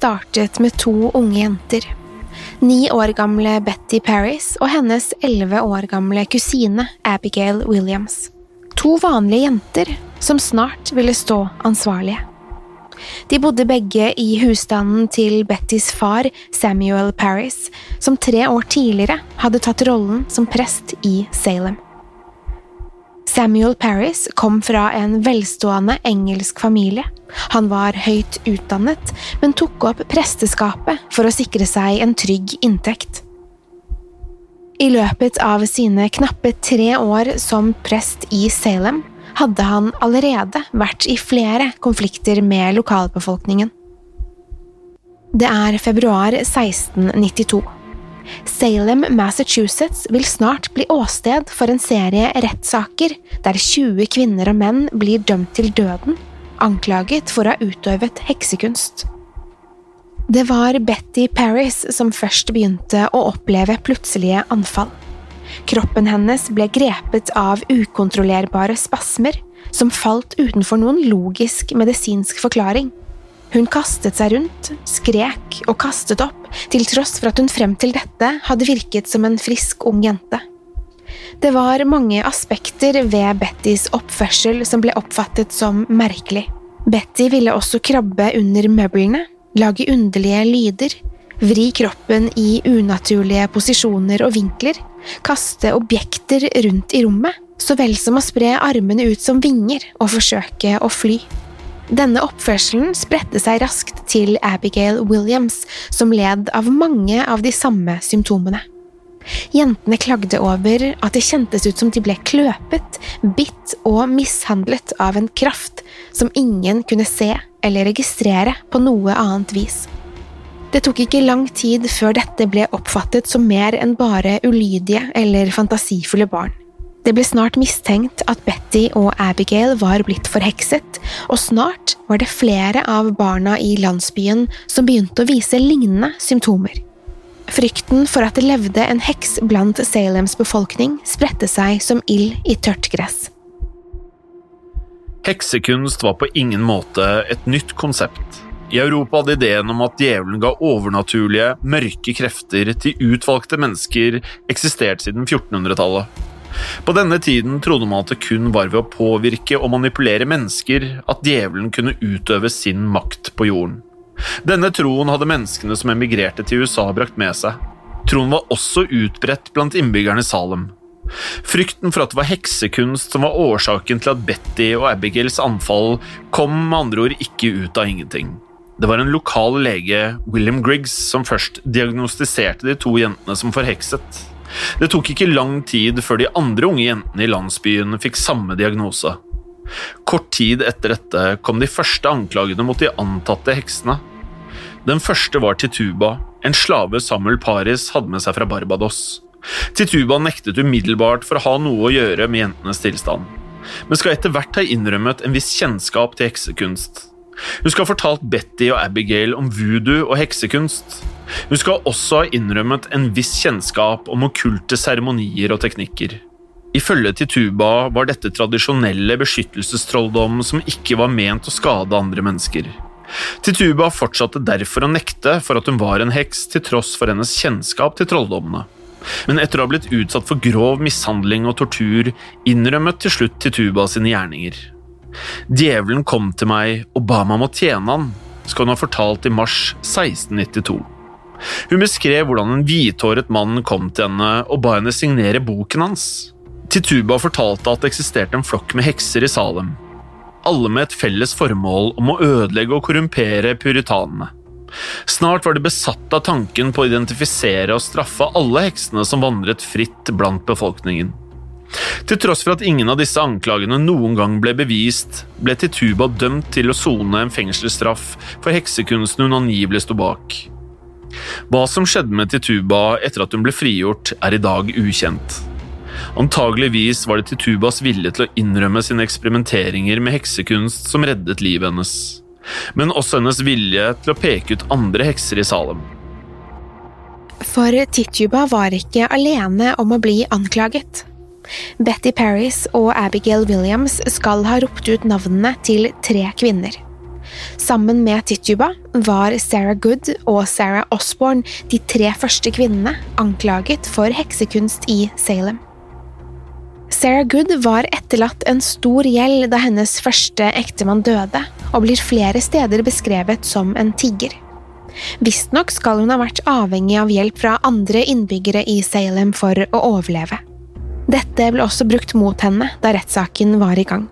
Startet med to unge jenter. Ni år gamle Betty Paris og hennes elleve år gamle kusine Abigail Williams. To vanlige jenter som snart ville stå ansvarlige. De bodde begge i husstanden til Bettys far, Samuel Paris, som tre år tidligere hadde tatt rollen som prest i Salem. Samuel Paris kom fra en velstående engelsk familie. Han var høyt utdannet, men tok opp presteskapet for å sikre seg en trygg inntekt. I løpet av sine knappe tre år som prest i Salem hadde han allerede vært i flere konflikter med lokalbefolkningen. Det er februar 1692. Salem, Massachusetts vil snart bli åsted for en serie rettssaker der 20 kvinner og menn blir dømt til døden, anklaget for å ha utøvet heksekunst. Det var Betty Paris som først begynte å oppleve plutselige anfall. Kroppen hennes ble grepet av ukontrollerbare spasmer som falt utenfor noen logisk medisinsk forklaring. Hun kastet seg rundt, skrek og kastet opp, til tross for at hun frem til dette hadde virket som en frisk ung jente. Det var mange aspekter ved Bettys oppførsel som ble oppfattet som merkelig. Betty ville også krabbe under møblene, lage underlige lyder, vri kroppen i unaturlige posisjoner og vinkler, kaste objekter rundt i rommet, så vel som å spre armene ut som vinger og forsøke å fly. Denne oppførselen spredte seg raskt til Abigail Williams, som led av mange av de samme symptomene. Jentene klagde over at det kjentes ut som de ble kløpet, bitt og mishandlet av en kraft som ingen kunne se eller registrere på noe annet vis. Det tok ikke lang tid før dette ble oppfattet som mer enn bare ulydige eller fantasifulle barn. Det ble snart mistenkt at Betty og Abigail var blitt forhekset, og snart var det flere av barna i landsbyen som begynte å vise lignende symptomer. Frykten for at det levde en heks blant Salems befolkning spredte seg som ild i tørt gress. Heksekunst var på ingen måte et nytt konsept. I Europa hadde ideen om at djevelen ga overnaturlige, mørke krefter til utvalgte mennesker eksistert siden 1400-tallet. På denne tiden trodde man at det kun var ved å påvirke og manipulere mennesker at djevelen kunne utøve sin makt på jorden. Denne troen hadde menneskene som emigrerte til USA brakt med seg. Troen var også utbredt blant innbyggerne i Salem. Frykten for at det var heksekunst som var årsaken til at Betty og Abigails anfall, kom med andre ord ikke ut av ingenting. Det var en lokal lege, William Griggs, som først diagnostiserte de to jentene som forhekset. Det tok ikke lang tid før de andre unge jentene i landsbyen fikk samme diagnose. Kort tid etter dette kom de første anklagene mot de antatte heksene. Den første var Tituba, en slave Samuel Paris hadde med seg fra Barbados. Tituba nektet umiddelbart for å ha noe å gjøre med jentenes tilstand, men skal etter hvert ha innrømmet en viss kjennskap til heksekunst. Hun skal ha fortalt Betty og Abigail om voodoo og heksekunst. Hun skal også ha innrømmet en viss kjennskap om okkulte seremonier og teknikker. Ifølge Tituba var dette tradisjonelle beskyttelsestrolldom som ikke var ment å skade andre mennesker. Tituba fortsatte derfor å nekte for at hun var en heks, til tross for hennes kjennskap til trolldommene men etter å ha blitt utsatt for grov mishandling og tortur, innrømmet til slutt Tituba sine gjerninger. Djevelen kom til meg og ba meg om å tjene han, skal hun ha fortalt i mars 1692. Hun beskrev hvordan en hvithåret mann kom til henne og ba henne signere boken hans. Tituba fortalte at det eksisterte en flokk med hekser i Salem, alle med et felles formål om å ødelegge og korrumpere puritanene. Snart var de besatt av tanken på å identifisere og straffe alle heksene som vandret fritt blant befolkningen. Til tross for at ingen av disse anklagene noen gang ble bevist, ble Tituba dømt til å sone en fengselsstraff for heksekunsten hun angivelig sto bak. Hva som skjedde med Tituba etter at hun ble frigjort, er i dag ukjent. Antageligvis var det Titubas vilje til å innrømme sine eksperimenteringer med heksekunst som reddet livet hennes men også hennes vilje til å peke ut andre hekser i Salem. For Tituba var ikke alene om å bli anklaget. Betty Paris og Abigail Williams skal ha ropt ut navnene til tre kvinner. Sammen med Tituba var Sarah Good og Sarah Osborne de tre første kvinnene anklaget for heksekunst i Salem. Sarah Good var etterlatt en stor gjeld da hennes første ektemann døde, og blir flere steder beskrevet som en tigger. Visstnok skal hun ha vært avhengig av hjelp fra andre innbyggere i Salem for å overleve. Dette ble også brukt mot henne da rettssaken var i gang.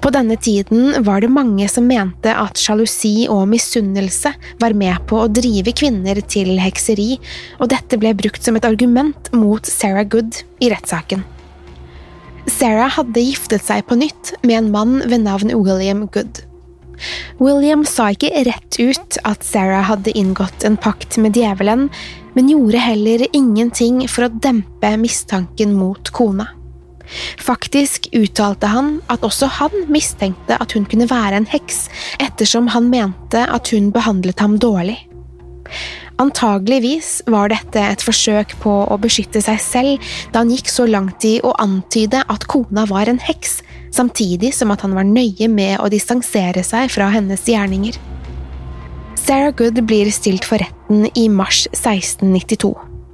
På denne tiden var det mange som mente at sjalusi og misunnelse var med på å drive kvinner til hekseri, og dette ble brukt som et argument mot Sarah Good i rettssaken. Sarah hadde giftet seg på nytt med en mann ved navn William Good. William sa ikke rett ut at Sarah hadde inngått en pakt med djevelen, men gjorde heller ingenting for å dempe mistanken mot kona. Faktisk uttalte han at også han mistenkte at hun kunne være en heks, ettersom han mente at hun behandlet ham dårlig. Antageligvis var dette et forsøk på å beskytte seg selv da han gikk så langt i å antyde at kona var en heks, samtidig som at han var nøye med å distansere seg fra hennes gjerninger. Sarah Good blir stilt for retten i mars 1692.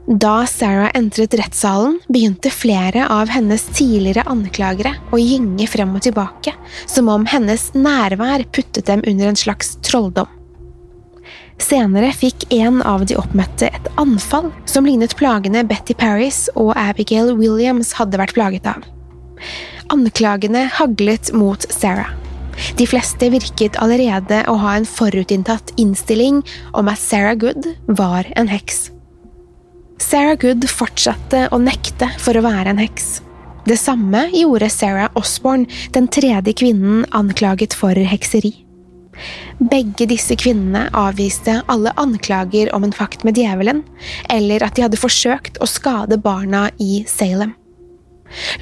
Da Sarah entret rettssalen, begynte flere av hennes tidligere anklagere å gynge frem og tilbake, som om hennes nærvær puttet dem under en slags trolldom. Senere fikk en av de oppmøtte et anfall som lignet plagene Betty Paris og Abigail Williams hadde vært plaget av. Anklagene haglet mot Sarah. De fleste virket allerede å ha en forutinntatt innstilling om at Sarah Good var en heks. Sarah Good fortsatte å nekte for å være en heks. Det samme gjorde Sarah Osborne, den tredje kvinnen anklaget for hekseri. Begge disse kvinnene avviste alle anklager om en fakt med djevelen, eller at de hadde forsøkt å skade barna i Salem.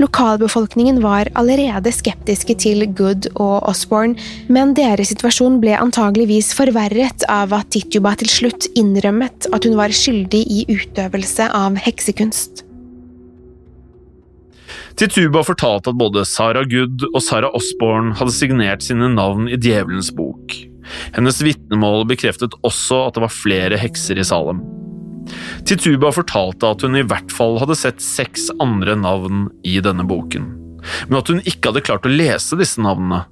Lokalbefolkningen var allerede skeptiske til Good og Osborne, men deres situasjon ble antageligvis forverret av at Tituba til slutt innrømmet at hun var skyldig i utøvelse av heksekunst. Tituba fortalte at både Sarah Good og Sarah Osborne hadde signert sine navn i Djevelens bok. Hennes vitnemål bekreftet også at det var flere hekser i Salem. Tituba fortalte at hun i hvert fall hadde sett seks andre navn i denne boken, men at hun ikke hadde klart å lese disse navnene.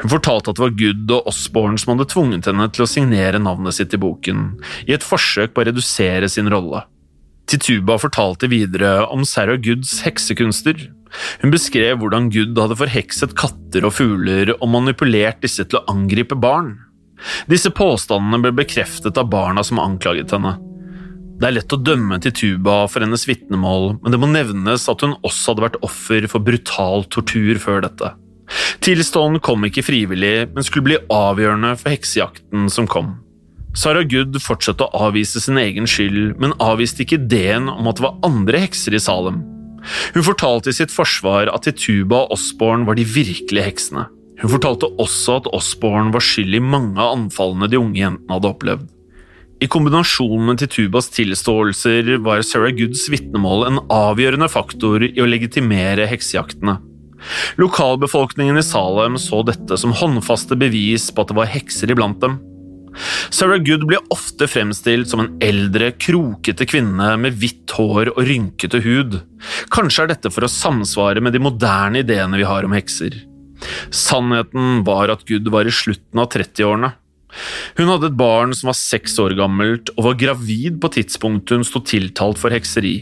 Hun fortalte at det var Gud og Osborne som hadde tvunget henne til å signere navnet sitt i boken, i et forsøk på å redusere sin rolle. Tituba fortalte videre om Sarah Goods heksekunster. Hun beskrev hvordan Good hadde forhekset katter og fugler og manipulert disse til å angripe barn. Disse påstandene ble bekreftet av barna som anklaget henne. Det er lett å dømme Tituba for hennes vitnemål, men det må nevnes at hun også hadde vært offer for brutal tortur før dette. Tilstånden kom ikke frivillig, men skulle bli avgjørende for heksejakten som kom. Sarah Good fortsatte å avvise sin egen skyld, men avviste ikke ideen om at det var andre hekser i Salem. Hun fortalte i sitt forsvar at Tituba og Osborne var de virkelige heksene. Hun fortalte også at Osborne var skyld i mange av anfallene de unge jentene hadde opplevd. I kombinasjon med Titubas tilståelser var Sarah Goods vitnemål en avgjørende faktor i å legitimere heksejaktene. Lokalbefolkningen i Salem så dette som håndfaste bevis på at det var hekser iblant dem. Sarah Good blir ofte fremstilt som en eldre, krokete kvinne med hvitt hår og rynkete hud. Kanskje er dette for å samsvare med de moderne ideene vi har om hekser. Sannheten var at Good var i slutten av 30-årene. Hun hadde et barn som var seks år gammelt, og var gravid på tidspunktet hun sto tiltalt for hekseri.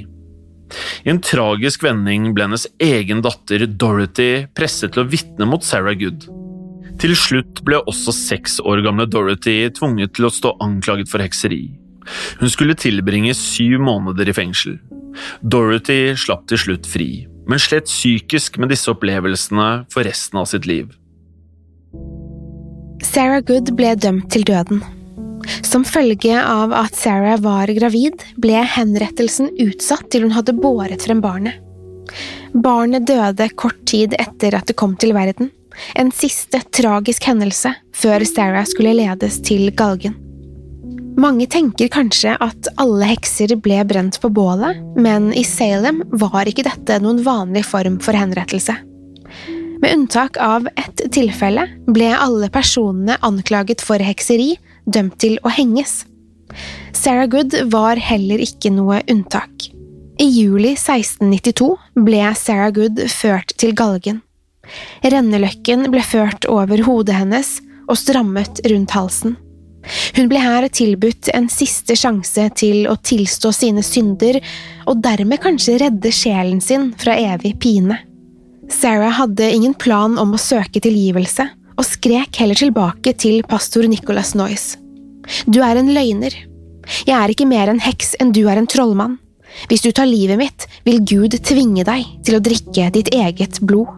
I en tragisk vending ble hennes egen datter Dorothy presset til å vitne mot Sarah Good. Til slutt ble også seks år gamle Dorothy tvunget til å stå anklaget for hekseri. Hun skulle tilbringe syv måneder i fengsel. Dorothy slapp til slutt fri, men slet psykisk med disse opplevelsene for resten av sitt liv. Sarah Good ble dømt til døden. Som følge av at Sarah var gravid, ble henrettelsen utsatt til hun hadde båret frem barnet. Barnet døde kort tid etter at det kom til verden, en siste tragisk hendelse før Sarah skulle ledes til galgen. Mange tenker kanskje at alle hekser ble brent på bålet, men i Salem var ikke dette noen vanlig form for henrettelse. Med unntak av ett tilfelle ble alle personene anklaget for hekseri dømt til å henges. Sarah Good var heller ikke noe unntak. I juli 1692 ble Sarah Good ført til galgen. Renneløkken ble ført over hodet hennes og strammet rundt halsen. Hun ble her tilbudt en siste sjanse til å tilstå sine synder, og dermed kanskje redde sjelen sin fra evig pine. Sarah hadde ingen plan om å søke tilgivelse, og skrek heller tilbake til pastor Nicholas Noyes. Du er en løgner. Jeg er ikke mer en heks enn du er en trollmann. Hvis du tar livet mitt, vil Gud tvinge deg til å drikke ditt eget blod.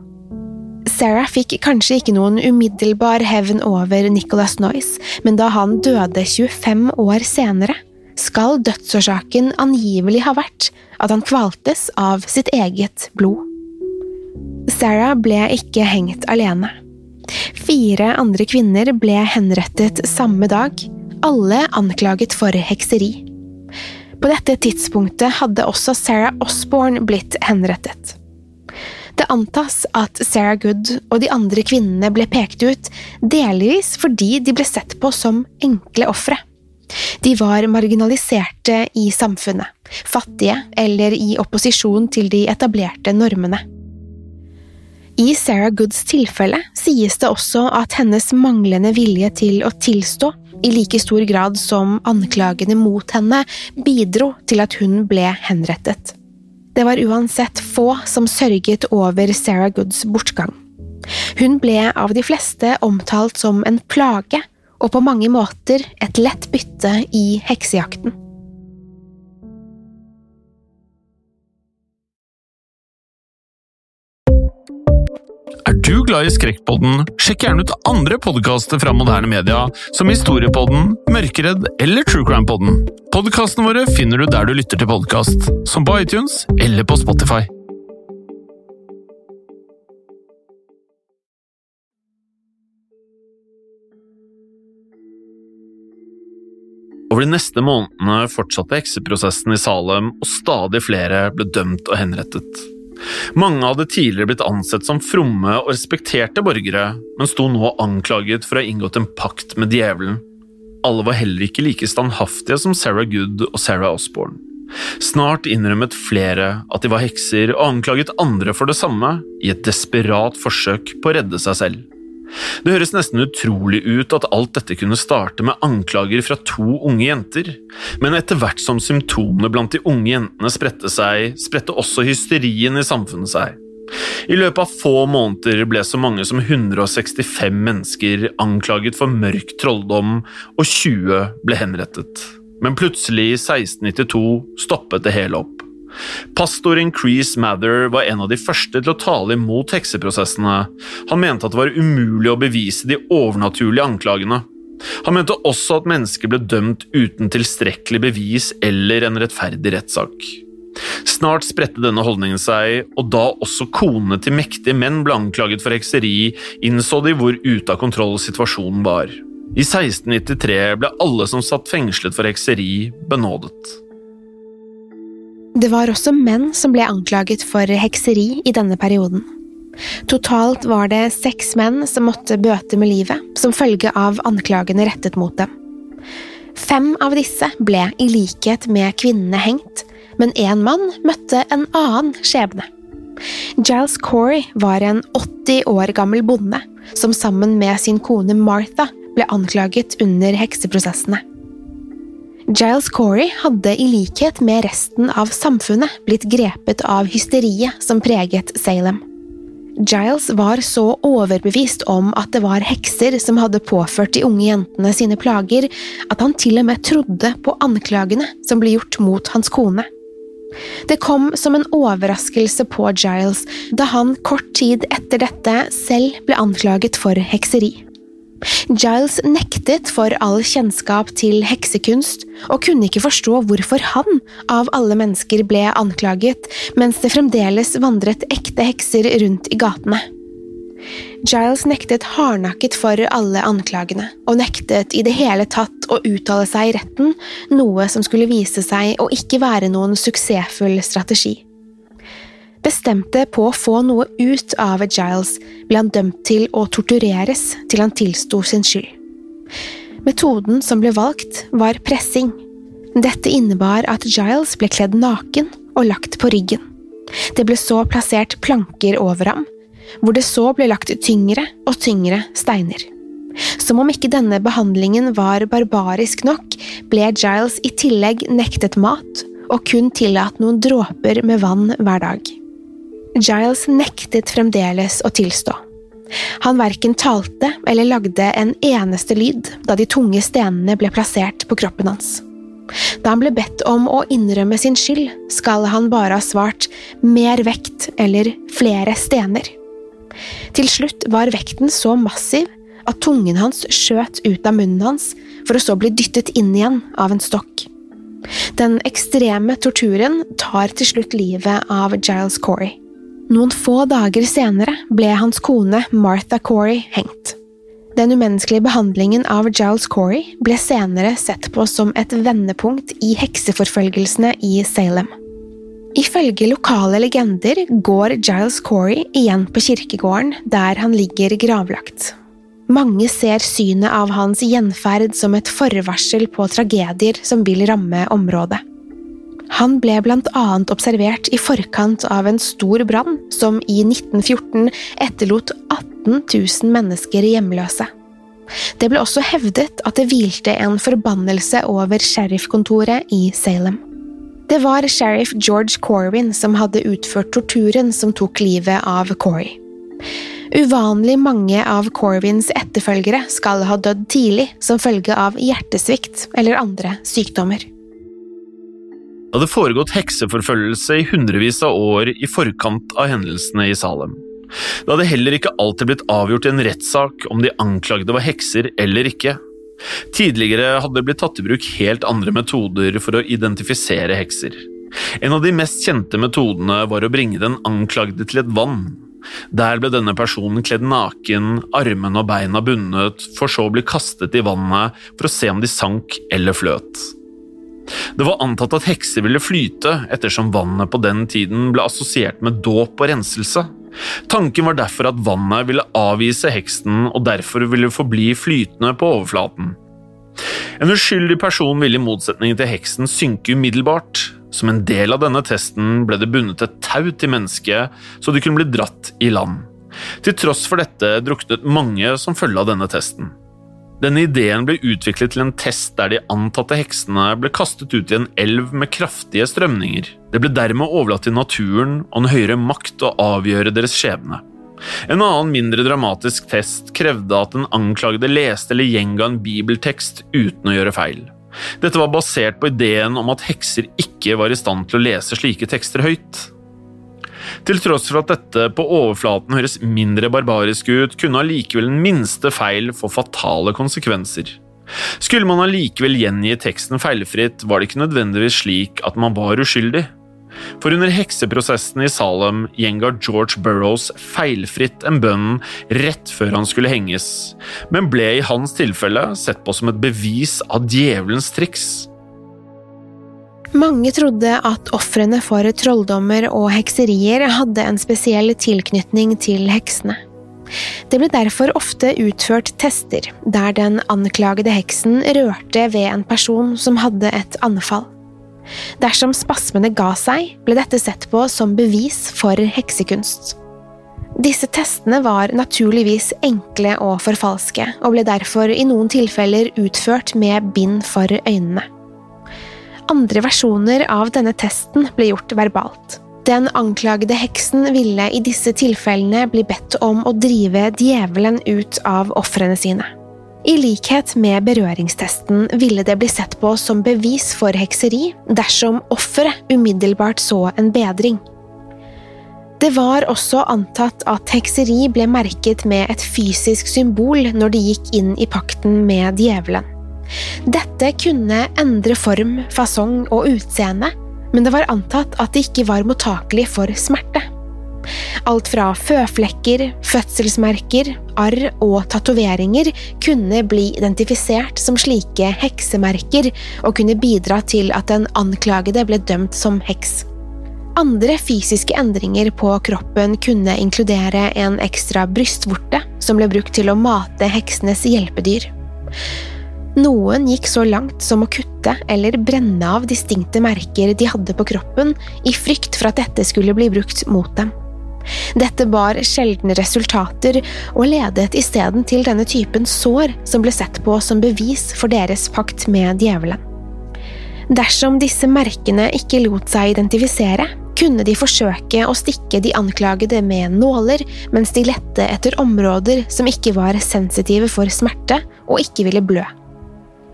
Sarah fikk kanskje ikke noen umiddelbar hevn over Nicholas Noyes, men da han døde 25 år senere, skal dødsårsaken angivelig ha vært at han kvaltes av sitt eget blod. Sarah ble ikke hengt alene. Fire andre kvinner ble henrettet samme dag, alle anklaget for hekseri. På dette tidspunktet hadde også Sarah Osborne blitt henrettet. Det antas at Sarah Good og de andre kvinnene ble pekt ut, delvis fordi de ble sett på som enkle ofre. De var marginaliserte i samfunnet, fattige eller i opposisjon til de etablerte normene. I Sarah Goods tilfelle sies det også at hennes manglende vilje til å tilstå i like stor grad som anklagene mot henne bidro til at hun ble henrettet. Det var uansett få som sørget over Sarah Goods bortgang. Hun ble av de fleste omtalt som en plage, og på mange måter et lett bytte i heksejakten. Du glad i Skrekkpodden, sjekk gjerne ut andre podkaster fra moderne media, som Historiepodden, Mørkeredd eller Truecrime-podden. Podkastene våre finner du der du lytter til podkast, som på iTunes eller på Spotify. Over de neste månedene fortsatte hekseprosessen i Salem, og stadig flere ble dømt og henrettet. Mange hadde tidligere blitt ansett som fromme og respekterte borgere, men sto nå anklaget for å ha inngått en pakt med djevelen. Alle var heller ikke like standhaftige som Sarah Good og Sarah Osborne. Snart innrømmet flere at de var hekser, og anklaget andre for det samme, i et desperat forsøk på å redde seg selv. Det høres nesten utrolig ut at alt dette kunne starte med anklager fra to unge jenter, men etter hvert som symptomene blant de unge jentene spredte seg, spredte også hysterien i samfunnet seg. I løpet av få måneder ble så mange som 165 mennesker anklaget for mørk trolldom, og 20 ble henrettet. Men plutselig, i 1692, stoppet det hele opp. Pastoren Crease Mather var en av de første til å tale imot hekseprosessene. Han mente at det var umulig å bevise de overnaturlige anklagene. Han mente også at mennesker ble dømt uten tilstrekkelig bevis eller en rettferdig rettssak. Snart spredte denne holdningen seg, og da også konene til mektige menn ble anklaget for hekseri, innså de hvor ute av kontroll situasjonen var. I 1693 ble alle som satt fengslet for hekseri, benådet. Det var også menn som ble anklaget for hekseri i denne perioden. Totalt var det seks menn som måtte bøte med livet som følge av anklagene rettet mot dem. Fem av disse ble i likhet med kvinnene hengt, men én mann møtte en annen skjebne. Giles Corey var en 80 år gammel bonde som sammen med sin kone Martha ble anklaget under hekseprosessene. Giles Corey hadde i likhet med resten av samfunnet blitt grepet av hysteriet som preget Salem. Giles var så overbevist om at det var hekser som hadde påført de unge jentene sine plager, at han til og med trodde på anklagene som ble gjort mot hans kone. Det kom som en overraskelse på Giles da han kort tid etter dette selv ble anklaget for hekseri. Giles nektet for all kjennskap til heksekunst, og kunne ikke forstå hvorfor han, av alle mennesker, ble anklaget, mens det fremdeles vandret ekte hekser rundt i gatene. Giles nektet hardnakket for alle anklagene, og nektet i det hele tatt å uttale seg i retten, noe som skulle vise seg å ikke være noen suksessfull strategi. Bestemte på å få noe ut av Giles, ble han dømt til å tortureres til han tilsto sin skyld. Metoden som ble valgt, var pressing. Dette innebar at Giles ble kledd naken og lagt på ryggen. Det ble så plassert planker over ham, hvor det så ble lagt tyngre og tyngre steiner. Som om ikke denne behandlingen var barbarisk nok, ble Giles i tillegg nektet mat og kun tillatt noen dråper med vann hver dag. Giles nektet fremdeles å tilstå. Han verken talte eller lagde en eneste lyd da de tunge stenene ble plassert på kroppen hans. Da han ble bedt om å innrømme sin skyld, skal han bare ha svart mer vekt eller flere stener. Til slutt var vekten så massiv at tungen hans skjøt ut av munnen hans, for å så bli dyttet inn igjen av en stokk. Den ekstreme torturen tar til slutt livet av Giles Corey. Noen få dager senere ble hans kone Martha Corey hengt. Den umenneskelige behandlingen av Giles Corey ble senere sett på som et vendepunkt i hekseforfølgelsene i Salem. Ifølge lokale legender går Giles Corey igjen på kirkegården der han ligger gravlagt. Mange ser synet av hans gjenferd som et forvarsel på tragedier som vil ramme området. Han ble blant annet observert i forkant av en stor brann som i 1914 etterlot 18 000 mennesker hjemløse. Det ble også hevdet at det hvilte en forbannelse over sheriffkontoret i Salem. Det var sheriff George Corwin som hadde utført torturen som tok livet av Corey. Uvanlig mange av Corwins etterfølgere skal ha dødd tidlig som følge av hjertesvikt eller andre sykdommer. Det hadde foregått hekseforfølgelse i hundrevis av år i forkant av hendelsene i Salem. Det hadde heller ikke alltid blitt avgjort i en rettssak om de anklagde var hekser eller ikke. Tidligere hadde det blitt tatt i bruk helt andre metoder for å identifisere hekser. En av de mest kjente metodene var å bringe den anklagde til et vann. Der ble denne personen kledd naken, armene og beina bundet, for så å bli kastet i vannet for å se om de sank eller fløt. Det var antatt at hekser ville flyte, ettersom vannet på den tiden ble assosiert med dåp og renselse. Tanken var derfor at vannet ville avvise heksen og derfor ville forbli flytende på overflaten. En uskyldig person ville i motsetning til heksen synke umiddelbart. Som en del av denne testen ble det bundet et tau til mennesket, så de kunne bli dratt i land. Til tross for dette druknet mange som følge av denne testen. Denne ideen ble utviklet til en test der de antatte heksene ble kastet ut i en elv med kraftige strømninger. Det ble dermed overlatt til naturen og en høyere makt å avgjøre deres skjebne. En annen mindre dramatisk test krevde at den anklagede leste eller gjenga en bibeltekst uten å gjøre feil. Dette var basert på ideen om at hekser ikke var i stand til å lese slike tekster høyt. Til tross for at dette på overflaten høres mindre barbarisk ut, kunne allikevel den minste feil få fatale konsekvenser. Skulle man allikevel gjengi teksten feilfritt, var det ikke nødvendigvis slik at man var uskyldig. For under hekseprosessen i Salem gjenga George Burrows feilfritt en bønn rett før han skulle henges, men ble i hans tilfelle sett på som et bevis av djevelens triks. Mange trodde at ofrene for trolldommer og hekserier hadde en spesiell tilknytning til heksene. Det ble derfor ofte utført tester der den anklagede heksen rørte ved en person som hadde et anfall. Dersom spasmene ga seg, ble dette sett på som bevis for heksekunst. Disse testene var naturligvis enkle å forfalske, og ble derfor i noen tilfeller utført med bind for øynene. Andre versjoner av denne testen ble gjort verbalt. Den anklagede heksen ville i disse tilfellene bli bedt om å drive djevelen ut av ofrene sine. I likhet med berøringstesten ville det bli sett på som bevis for hekseri dersom offeret umiddelbart så en bedring. Det var også antatt at hekseri ble merket med et fysisk symbol når de gikk inn i pakten med djevelen. Dette kunne endre form, fasong og utseende, men det var antatt at det ikke var mottakelig for smerte. Alt fra føflekker, fødselsmerker, arr og tatoveringer kunne bli identifisert som slike heksemerker og kunne bidra til at den anklagede ble dømt som heks. Andre fysiske endringer på kroppen kunne inkludere en ekstra brystvorte som ble brukt til å mate heksenes hjelpedyr. Noen gikk så langt som å kutte eller brenne av distinkte merker de hadde på kroppen, i frykt for at dette skulle bli brukt mot dem. Dette bar sjeldne resultater, og ledet isteden til denne typen sår som ble sett på som bevis for deres pakt med djevelen. Dersom disse merkene ikke lot seg identifisere, kunne de forsøke å stikke de anklagede med nåler mens de lette etter områder som ikke var sensitive for smerte og ikke ville blø.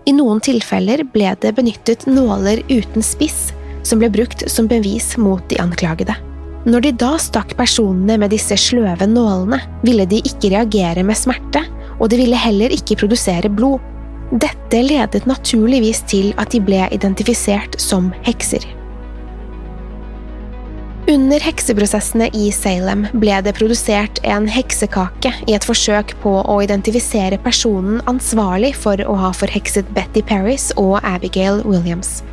I noen tilfeller ble det benyttet nåler uten spiss, som ble brukt som bevis mot de anklagede. Når de da stakk personene med disse sløve nålene, ville de ikke reagere med smerte, og de ville heller ikke produsere blod. Dette ledet naturligvis til at de ble identifisert som hekser. Under hekseprosessene i Salem ble det produsert en heksekake i et forsøk på å identifisere personen ansvarlig for å ha forhekset Betty Paris og Abigail Williams.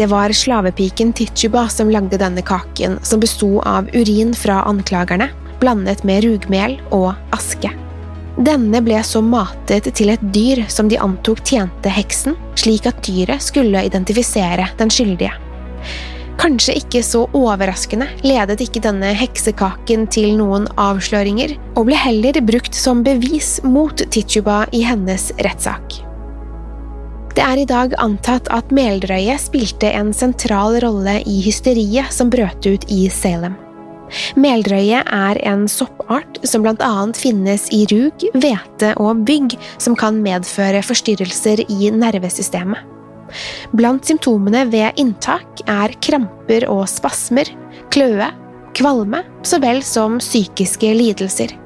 Det var slavepiken Tituba som lagde denne kaken, som besto av urin fra anklagerne, blandet med rugmel og aske. Denne ble så matet til et dyr som de antok tjente heksen, slik at dyret skulle identifisere den skyldige. Kanskje ikke så overraskende ledet ikke denne heksekaken til noen avsløringer, og ble heller brukt som bevis mot Tituba i hennes rettssak. Det er i dag antatt at Meldrøyet spilte en sentral rolle i hysteriet som brøt ut i Salem. Meldrøye er en soppart som annet finnes i rug, hvete og bygg, som kan medføre forstyrrelser i nervesystemet. Blant symptomene ved inntak er kramper og spasmer, kløe, kvalme så vel som psykiske lidelser.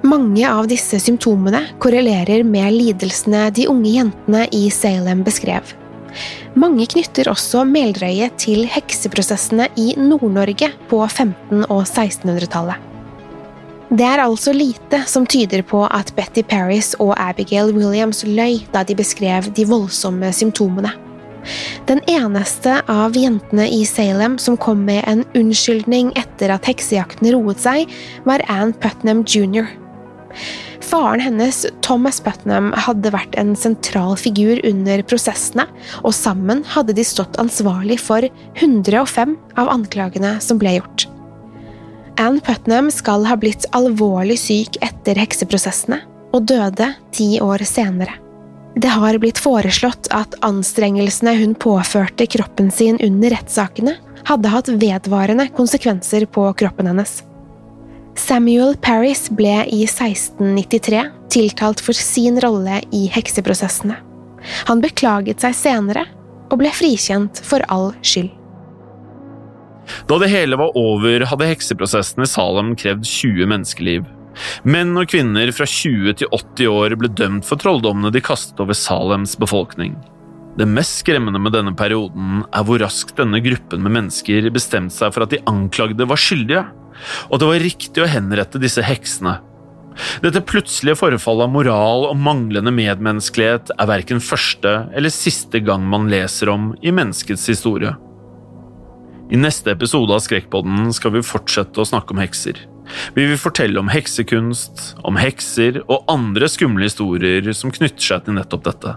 Mange av disse symptomene korrelerer med lidelsene de unge jentene i Salem beskrev. Mange knytter også meldrøye til hekseprosessene i Nord-Norge på 1500- og 1600-tallet. Det er altså lite som tyder på at Betty Paris og Abigail Williams løy da de beskrev de voldsomme symptomene. Den eneste av jentene i Salem som kom med en unnskyldning etter at heksejakten roet seg, var Ann Putnam jr. Faren hennes, Thomas Putnam, hadde vært en sentral figur under prosessene, og sammen hadde de stått ansvarlig for 105 av anklagene som ble gjort. Anne Putnam skal ha blitt alvorlig syk etter hekseprosessene, og døde ti år senere. Det har blitt foreslått at anstrengelsene hun påførte kroppen sin under rettssakene, hadde hatt vedvarende konsekvenser på kroppen hennes. Samuel Paris ble i 1693 tiltalt for sin rolle i hekseprosessene. Han beklaget seg senere og ble frikjent for all skyld. Da det hele var over, hadde hekseprosessen i Salem krevd 20 menneskeliv. Menn og kvinner fra 20 til 80 år ble dømt for trolldommene de kastet over Salems befolkning. Det mest skremmende med denne perioden er hvor raskt denne gruppen med mennesker bestemte seg for at de anklagde var skyldige, og at det var riktig å henrette disse heksene. Dette plutselige forfallet av moral og manglende medmenneskelighet er verken første eller siste gang man leser om i menneskets historie. I neste episode av Skrekkpodden skal vi fortsette å snakke om hekser. Vi vil fortelle om heksekunst, om hekser og andre skumle historier som knytter seg til nettopp dette.